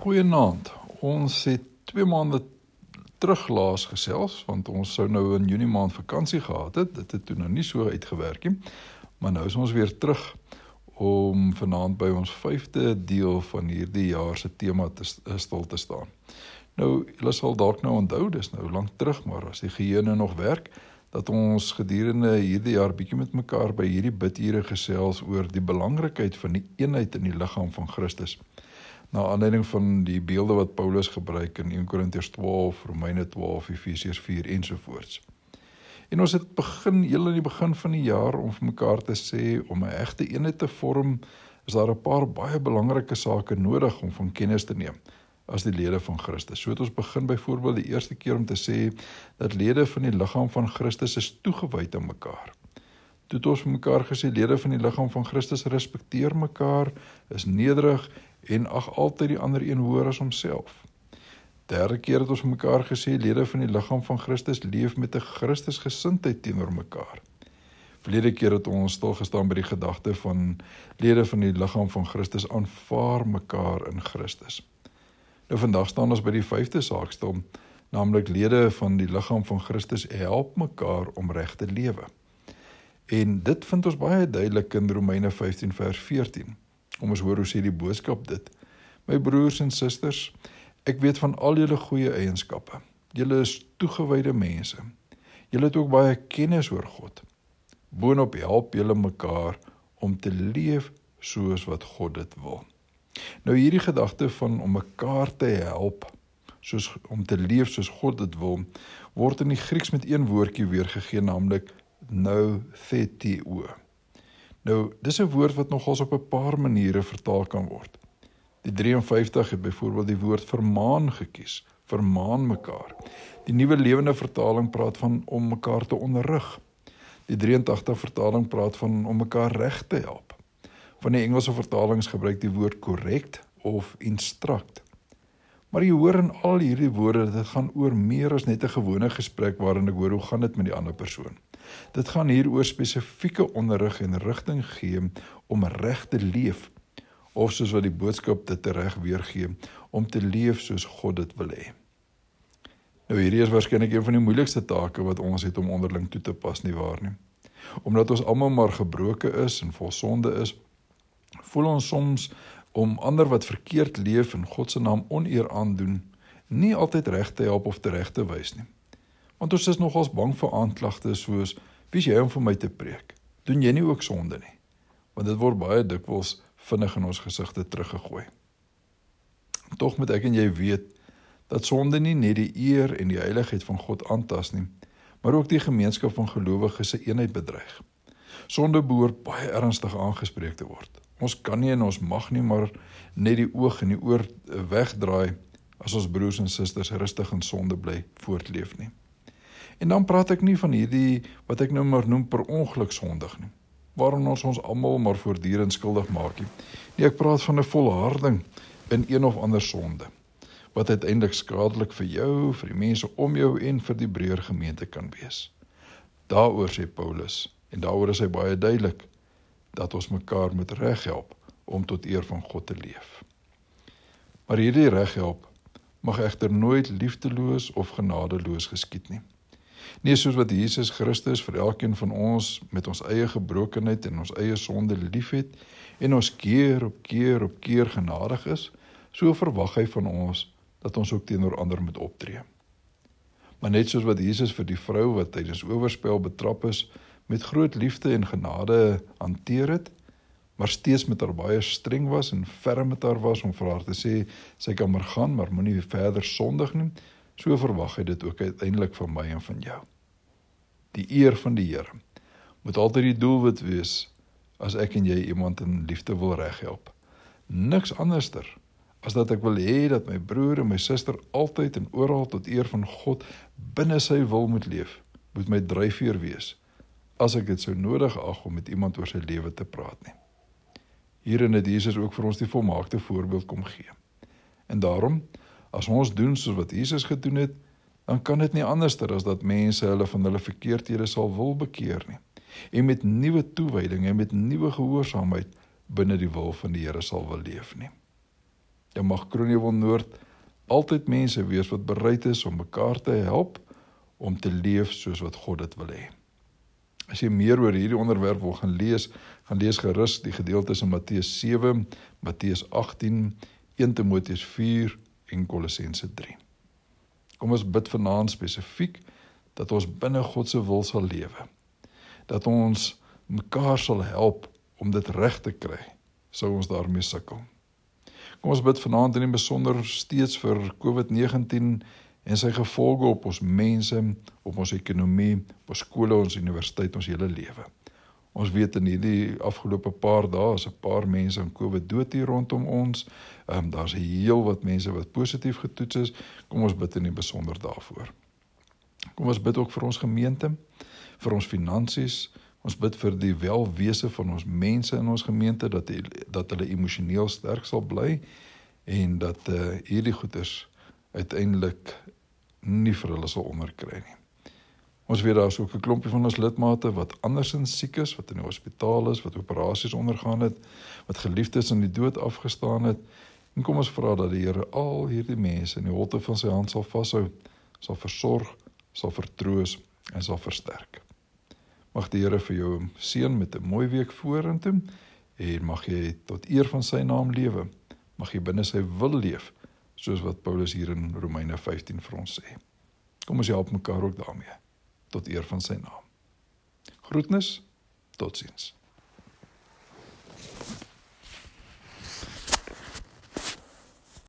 Goeienaand. Ons het 2 maande terug laas gesels want ons sou nou in Junie maand vakansie gehad het. Dit het toe nou nie so uitgewerk nie. Maar nou is ons weer terug om vanaand by ons 5de deel van hierdie jaar se tema te stil te staan. Nou, julle sal dalk nou onthou, dis nou lank terug, maar as die geheue nog werk, dat ons gedurende hierdie jaar bietjie met mekaar by hierdie bidure gesels oor die belangrikheid van die eenheid in die liggaam van Christus na aanleiding van die beelde wat Paulus gebruik in 1 Korintiërs 12, Romeine 12, Efesiërs 4 ensovoorts. En ons het begin heel in die begin van die jaar om vir mekaar te sê om 'n egte eenheid te vorm, is daar 'n paar baie belangrike sake nodig om van kennis te neem as die lede van Christus. So het ons begin byvoorbeeld die eerste keer om te sê dat lede van die liggaam van Christus is toegewy aan mekaar. Toe het ons vir mekaar gesê lede van die liggaam van Christus respekteer mekaar, is nederig en ag altyd die ander een hoër as homself. Derde keer het ons mekaar gesê lede van die liggaam van Christus leef met 'n Christusgesindheid teenoor mekaar. Verlede keer het ons stil gestaan by die gedagte van lede van die liggaam van Christus aanvaar mekaar in Christus. Nou vandag staan ons by die vyfde saak stil, naamlik lede van die liggaam van Christus help mekaar om reg te lewe. En dit vind ons baie duidelik in Romeine 15 vers 14. Kom ons hoor hoe sê die boodskap dit. My broers en susters, ek weet van al julle goeie eienskappe. Julle is toegewyde mense. Julle het ook baie kennis oor God. Boonop help julle mekaar om te leef soos wat God dit wil. Nou hierdie gedagte van om mekaar te help soos om te leef soos God dit wil word in die Grieks met een woordjie weergegee naamlik nou thetio. Nou, dis 'n woord wat nogals op 'n paar maniere vertaal kan word. Die 53 het byvoorbeeld die woord vermaan gekies, vermaan mekaar. Die nuwe lewende vertaling praat van om mekaar te onderrig. Die 83 vertaling praat van om mekaar reg te help. Van die Engelse vertalings gebruik die woord correct of instruct. Maar jy hoor in al hierdie woorde dat dit gaan oor meer as net 'n gewone gesprek waarin ek hoor hoe gaan dit met die ander persoon. Dit gaan hier oor spesifieke onderrig en rigting gee om reg te leef of soos wat die boodskap dit reg weergee om te leef soos God dit wil hê. Nou hierdie is waarskynlik een van die moeilikste take wat ons het om onderling toe te pas nie waar nie. Omdat ons almal maar gebroke is en vol sonde is, voel ons soms om ander wat verkeerd leef en God se naam oneer aandoen, nie altyd reg te help of te reg te wys nie. Want ons is nogals bang vir aanklagte soos wie's jy om vir my te preek? Doen jy nie ook sonde nie? Want dit word baie dikwels vinnig in ons gesigte teruggegooi. Tog moet ek en jy weet dat sonde nie net die eer en die heiligheid van God aantas nie, maar ook die gemeenskap van gelowiges se eenheid bedreig. Sonde behoort baie ernstig aangespreek te word. Ons kan nie en ons mag nie maar net die oog en die oor wegdraai as ons broers en susters rustig in sonde bly voortleef nie. En dan praat ek nie van hierdie wat ek nou maar noem per ongeluk sondig nie. Waarom ons ons almal maar voortdurend skuldig maak nie. Nee, ek praat van 'n volharding in een of ander sonde wat uiteindelik skadelik vir jou, vir die mense om jou en vir die breër gemeente kan wees. Daaroor sê Paulus en daaroor is hy baie duidelik dat ons mekaar moet reghelp om tot eer van God te leef. Maar hierdie reghelp mag egter nooit liefdeloos of genadeloos geskied nie. Nie soos wat Jesus Christus vir elkeen van ons met ons eie gebrokenheid en ons eie sonde liefhet en ons keer op keer op keer genadig is, so verwag hy van ons dat ons ook teenoor ander moet optree. Maar net soos wat Jesus vir die vrou wat tydens oorspel betrap is, met groot liefde en genade hanteer het, maar steeds met haar baie streng was en ferm met haar was om vir haar te sê sy kan maar gaan, maar moenie verder sondig nie, So verwag hy dit ook uiteindelik van my en van jou. Die eer van die Here moet altyd die doelwit wees as ek en jy iemand in liefde wil reghelp. Niks anderster as dat ek wil hê dat my broer en my suster altyd en oral tot eer van God binne sy wil moet leef, moet my dryfveer wees as ek dit sou nodig ag om met iemand oor sy lewe te praat nie. Hierin het Jesus ook vir ons die volmaakte voorbeeld kom gee. En daarom As ons doen soos wat Jesus gedoen het, dan kan dit nie anderster as dat mense hulle van hulle verkeerdhede sal wil bekeer nie. En met nuwe toewyding en met nuwe gehoorsaamheid binne die wil van die Here sal wil leef nie. Dan mag Kronewil Noord altyd mense wees wat bereid is om mekaar te help om te leef soos wat God dit wil hê. As jy meer oor hierdie onderwerp wil gaan lees, gaan lees gerus die gedeeltes in Matteus 7, Matteus 18, 1 Timoteus 4 en Kolossense 3. Kom ons bid vanaand spesifiek dat ons binne God se wil sal lewe. Dat ons mekaar sal help om dit reg te kry sou ons daarmee sukkel. Kom ons bid vanaand in die besonder steeds vir COVID-19 en sy gevolge op ons mense, op ons ekonomie, op ons skole, ons universiteit, ons hele lewe. Ons weet in hierdie afgelope paar dae is 'n paar mense aan COVID dood hier rondom ons. Ehm um, daar's heel wat mense wat positief getoets is. Kom ons bid in die besonder daarvoor. Kom ons bid ook vir ons gemeente, vir ons finansies, Ons bid vir die welwese van ons mense in ons gemeente dat die, dat hulle emosioneel sterk sal bly en dat uh, hierdie goeders uiteindelik nie vir hulle sal onderkry nie. Ons weet daar's ook 'n klompie van ons lidmate wat andersins siek is, wat in die hospitaal is, wat operasies ondergaan het, wat geliefdes in die dood afgestaan het. En kom ons vra dat die Here al hierdie mense in die holte van sy hand sal vashou, sal versorg, sal vertroos en sal versterk. Mag die Here vir jou seën met 'n mooi week vorentoe en mag jy tot eer van sy naam lewe. Mag jy binne sy wil leef soos wat Paulus hier in Romeine 15 vir ons sê. Kom ons help mekaar ook daarmee tot eer van sy naam. Groetnis. Totsiens.